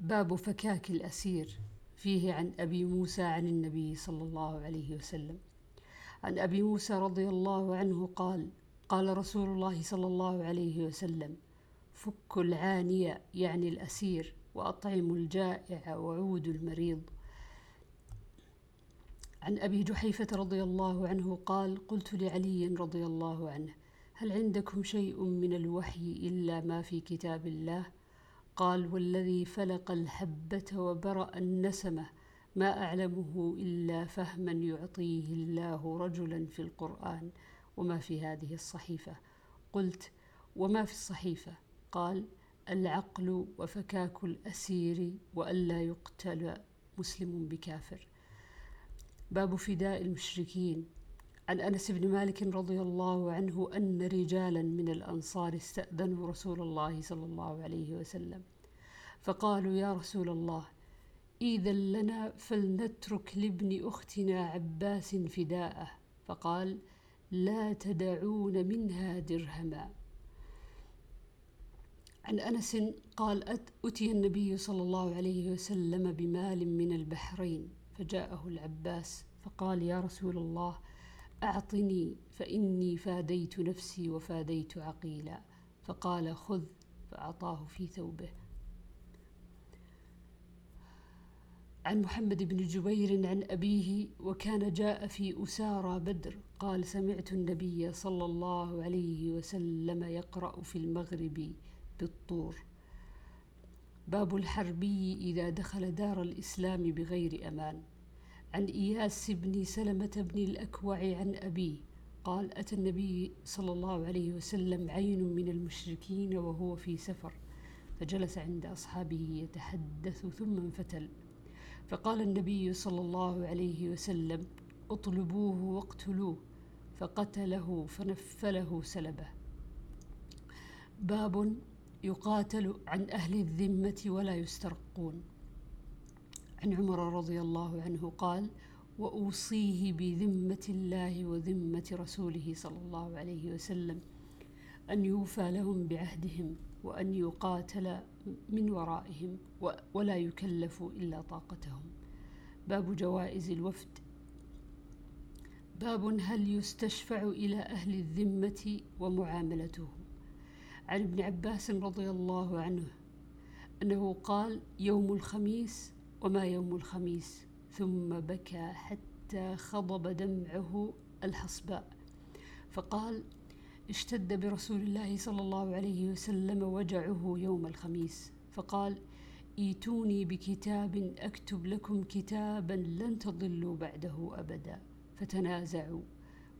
باب فكاك الأسير فيه عن أبي موسى عن النبي صلى الله عليه وسلم. عن أبي موسى رضي الله عنه قال قال رسول الله صلى الله عليه وسلم فك العانية يعني الأسير وأطعموا الجائع وعودوا المريض. عن أبي جحيفة رضي الله عنه قال قلت لعلي رضي الله عنه هل عندكم شيء من الوحي إلا ما في كتاب الله؟ قال والذي فلق الحبة وبرأ النسمة ما أعلمه إلا فهما يعطيه الله رجلا في القرآن وما في هذه الصحيفة. قلت وما في الصحيفة؟ قال العقل وفكاك الأسير وألا يقتل مسلم بكافر. باب فداء المشركين. عن أنس بن مالك رضي الله عنه أن رجالا من الأنصار استأذنوا رسول الله صلى الله عليه وسلم. فقالوا يا رسول الله اذا لنا فلنترك لابن أختنا عباس فداءه. فقال لا تدعون منها درهما. عن أنس قال أتي النبي صلى الله عليه وسلم بمال من البحرين. فجاءه العباس فقال يا رسول الله أعطني فإني فاديت نفسي وفاديت عقيلا. فقال خذ فأعطاه في ثوبه. عن محمد بن جبير عن أبيه وكان جاء في أسارى بدر قال سمعت النبي صلى الله عليه وسلم يقرأ في المغرب بالطور. باب الحربي إذا دخل دار الإسلام بغير أمان. عن إياس بن سلمة بن الأكوع عن أبيه قال أتى النبي صلى الله عليه وسلم عين من المشركين وهو في سفر فجلس عند أصحابه يتحدث ثم انفتل. فقال النبي صلى الله عليه وسلم اطلبوه واقتلوه فقتله فنفله سلبه. باب يقاتل عن أهل الذمة ولا يسترقون. عن عمر رضي الله عنه قال وأوصيه بذمة الله وذمة رسوله صلى الله عليه وسلم أن يوفى لهم بعهدهم وأن يقاتل من ورائهم ولا يكلفوا إلا طاقتهم. باب جوائز الوفد. باب هل يستشفع إلى أهل الذمة ومعاملتهم عن ابن عباس رضي الله عنه أنه قال يوم الخميس وما يوم الخميس؟ ثم بكى حتى خضب دمعه الحصباء. فقال اشتد برسول الله صلى الله عليه وسلم وجعه يوم الخميس. فقال ايتوني بكتاب أكتب لكم كتابا لن تضلوا بعده أبدا فتنازعوا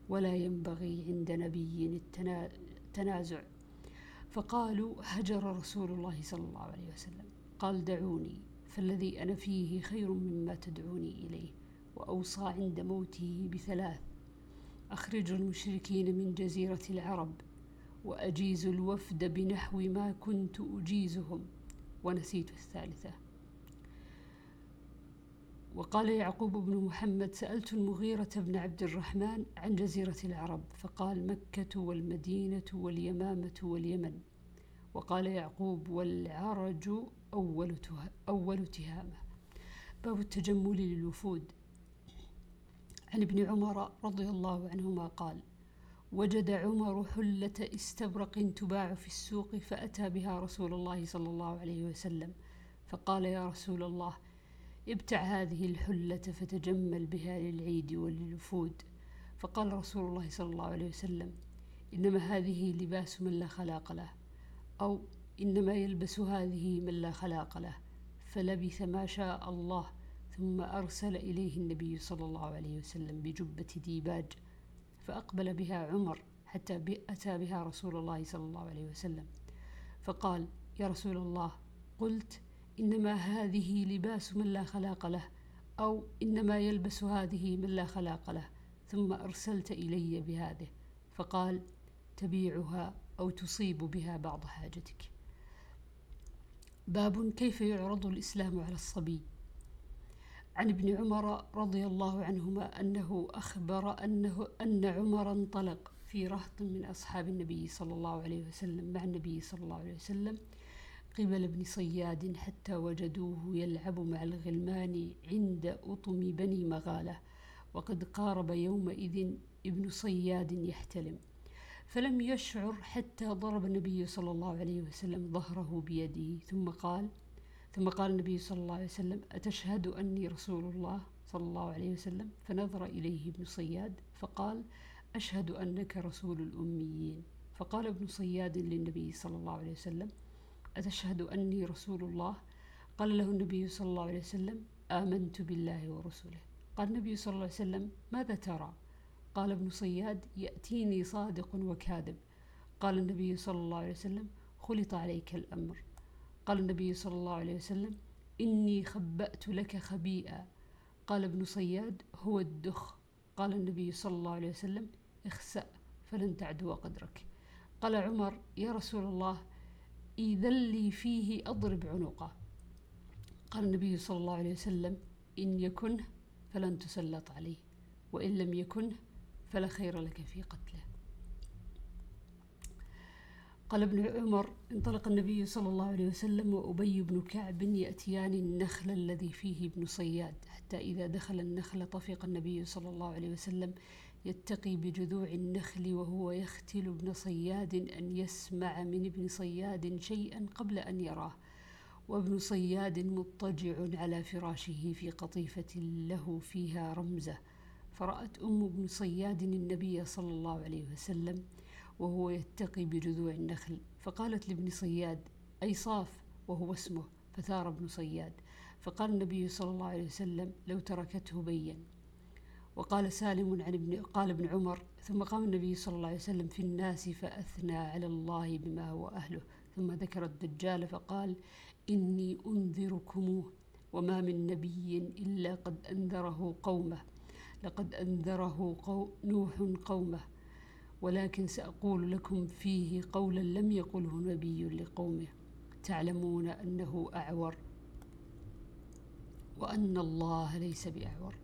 ولا ينبغي عند نبي التنازع. فقالوا هجر رسول الله صلى الله عليه وسلم. قال دعوني. فالذي أنا فيه خير مما تدعوني إليه وأوصى عند موته بثلاث. أخرج المشركين من جزيرة العرب وأجيز الوفد بنحو ما كنت أجيزهم ونسيت الثالثة. وقال يعقوب بن محمد سألت المغيرة بن عبد الرحمن عن جزيرة العرب فقال مكة والمدينة واليمامة واليمن. وقال يعقوب والعرج أول, أول تهامة. باب التجمل للوفود. عن ابن عمر رضي الله عنهما قال وجد عمر حلة استبرق تباع في السوق فأتى بها رسول الله صلى الله عليه وسلم فقال يا رسول الله ابتع هذه الحلة فتجمل بها للعيد وللوفود. فقال رسول الله صلى الله عليه وسلم إنما هذه لباس من لا خلاق له. أو إنما يلبس هذه من لا خلاق له فلبث ما شاء الله ثم أرسل إليه النبي صلى الله عليه وسلم بجبة ديباج فأقبل بها عمر حتى أتى بها رسول الله صلى الله عليه وسلم. فقال يا رسول الله قلت إنما هذه لباس من لا خلاق له أو إنما يلبس هذه من لا خلاق له ثم أرسلت إلي بهذه فقال تبيعها أو تصيب بها بعض حاجتك. باب كيف يعرض الإسلام على الصبي. عن ابن عمر رضي الله عنهما أنه أخبر أنه أن عمر انطلق في رهط من أصحاب النبي صلى الله عليه وسلم مع النبي صلى الله عليه وسلم قبل ابن صياد حتى وجدوه يلعب مع الغلمان عند أطم بني مغالة وقد قارب يومئذ ابن صياد يحتلم. فلم يشعر حتى ضرب النبي صلى الله عليه وسلم ظهره بيده. ثم قال ثم قال النبي صلى الله عليه وسلم أتشهد أني رسول الله صلى الله عليه وسلم؟ فنظر إليه ابن صياد فقال أشهد أنك رسول الأميين. فقال ابن صياد للنبي صلى الله عليه وسلم أتشهد أني رسول الله؟ قال له النبي صلى الله عليه وسلم آمنت بالله ورسوله قال النبي صلى الله عليه وسلم ماذا ترى؟ قال ابن صياد يأتيني صادق وكاذب. قال النبي صلى الله عليه وسلم خلط عليك الأمر. قال النبي صلى الله عليه وسلم إني خبأت لك خبيئا. قال ابن صياد هو الدخ. قال النبي صلى الله عليه وسلم اخسأ فلن تعدو قدرك. قال عمر يا رسول الله إذا لي فيه أضرب عنقه. قال النبي صلى الله عليه وسلم إن يكنه فلن تسلط عليه وإن لم يكنه فلا خير لك في قتله. قال ابن عمر انطلق النبي صلى الله عليه وسلم وأبي بن كعب يأتيان النخل الذي فيه ابن صياد حتى إذا دخل النخل طفق النبي صلى الله عليه وسلم يتقي بجذوع النخل وهو يختل ابن صياد أن يسمع من ابن صياد شيئا قبل أن يراه. وابن صياد مضطجع على فراشه في قطيفة له فيها رمزة. فرأت أم ابن صياد النبي صلى الله عليه وسلم وهو يتقي بجذوع النخل فقالت لابن صياد أي صاف؟ وهو اسمه فثار ابن صياد. فقال النبي صلى الله عليه وسلم لو تركته بين وقال سالم عن ابن قال ابن عمر ثم قام النبي صلى الله عليه وسلم في الناس فأثنى على الله بما هو أهله. ثم ذكر الدجال فقال إني أنذركموه وما من نبي إلا قد أنذره قومه. لقد أنذره نوح قومه ولكن سأقول لكم فيه قولا لم يقله نبي لقومه. تعلمون أنه أعور وأن الله ليس بأعور.